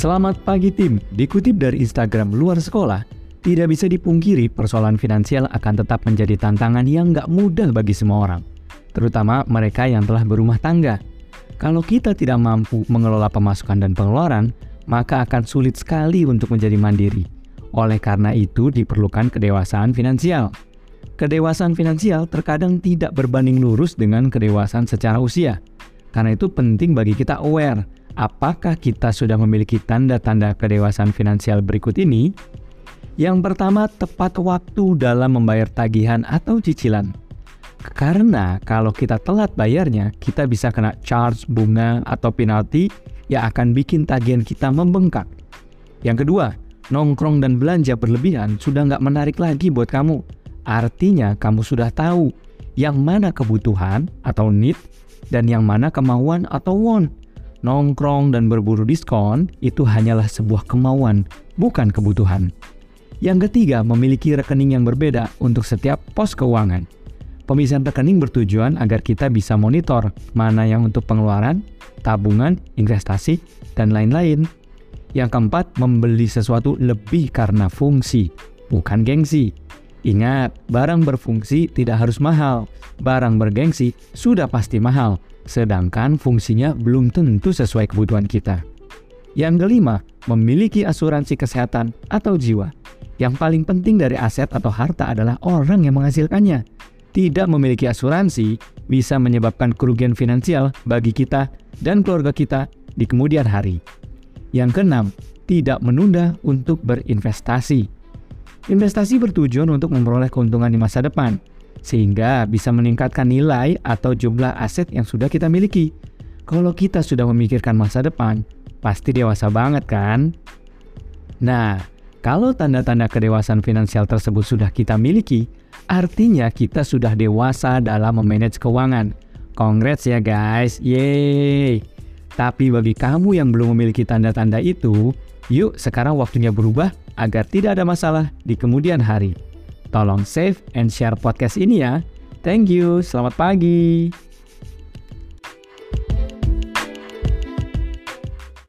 Selamat pagi tim, dikutip dari Instagram luar sekolah, tidak bisa dipungkiri persoalan finansial akan tetap menjadi tantangan yang nggak mudah bagi semua orang, terutama mereka yang telah berumah tangga. Kalau kita tidak mampu mengelola pemasukan dan pengeluaran, maka akan sulit sekali untuk menjadi mandiri. Oleh karena itu diperlukan kedewasaan finansial. Kedewasaan finansial terkadang tidak berbanding lurus dengan kedewasaan secara usia. Karena itu penting bagi kita aware Apakah kita sudah memiliki tanda-tanda kedewasaan finansial berikut ini? Yang pertama, tepat waktu dalam membayar tagihan atau cicilan. Karena kalau kita telat bayarnya, kita bisa kena charge bunga atau penalti yang akan bikin tagihan kita membengkak. Yang kedua, nongkrong dan belanja berlebihan sudah nggak menarik lagi buat kamu. Artinya kamu sudah tahu yang mana kebutuhan atau need dan yang mana kemauan atau want nongkrong dan berburu diskon itu hanyalah sebuah kemauan, bukan kebutuhan. Yang ketiga, memiliki rekening yang berbeda untuk setiap pos keuangan. Pemisahan rekening bertujuan agar kita bisa monitor mana yang untuk pengeluaran, tabungan, investasi, dan lain-lain. Yang keempat, membeli sesuatu lebih karena fungsi, bukan gengsi. Ingat, barang berfungsi tidak harus mahal. Barang bergengsi sudah pasti mahal sedangkan fungsinya belum tentu sesuai kebutuhan kita. Yang kelima, memiliki asuransi kesehatan atau jiwa. Yang paling penting dari aset atau harta adalah orang yang menghasilkannya. Tidak memiliki asuransi bisa menyebabkan kerugian finansial bagi kita dan keluarga kita di kemudian hari. Yang keenam, tidak menunda untuk berinvestasi. Investasi bertujuan untuk memperoleh keuntungan di masa depan, sehingga bisa meningkatkan nilai atau jumlah aset yang sudah kita miliki. Kalau kita sudah memikirkan masa depan, pasti dewasa banget kan? Nah, kalau tanda-tanda kedewasaan finansial tersebut sudah kita miliki, artinya kita sudah dewasa dalam memanage keuangan. Congrats ya guys, yeay! Tapi bagi kamu yang belum memiliki tanda-tanda itu, yuk sekarang waktunya berubah agar tidak ada masalah di kemudian hari. Tolong save and share podcast ini ya. Thank you, selamat pagi.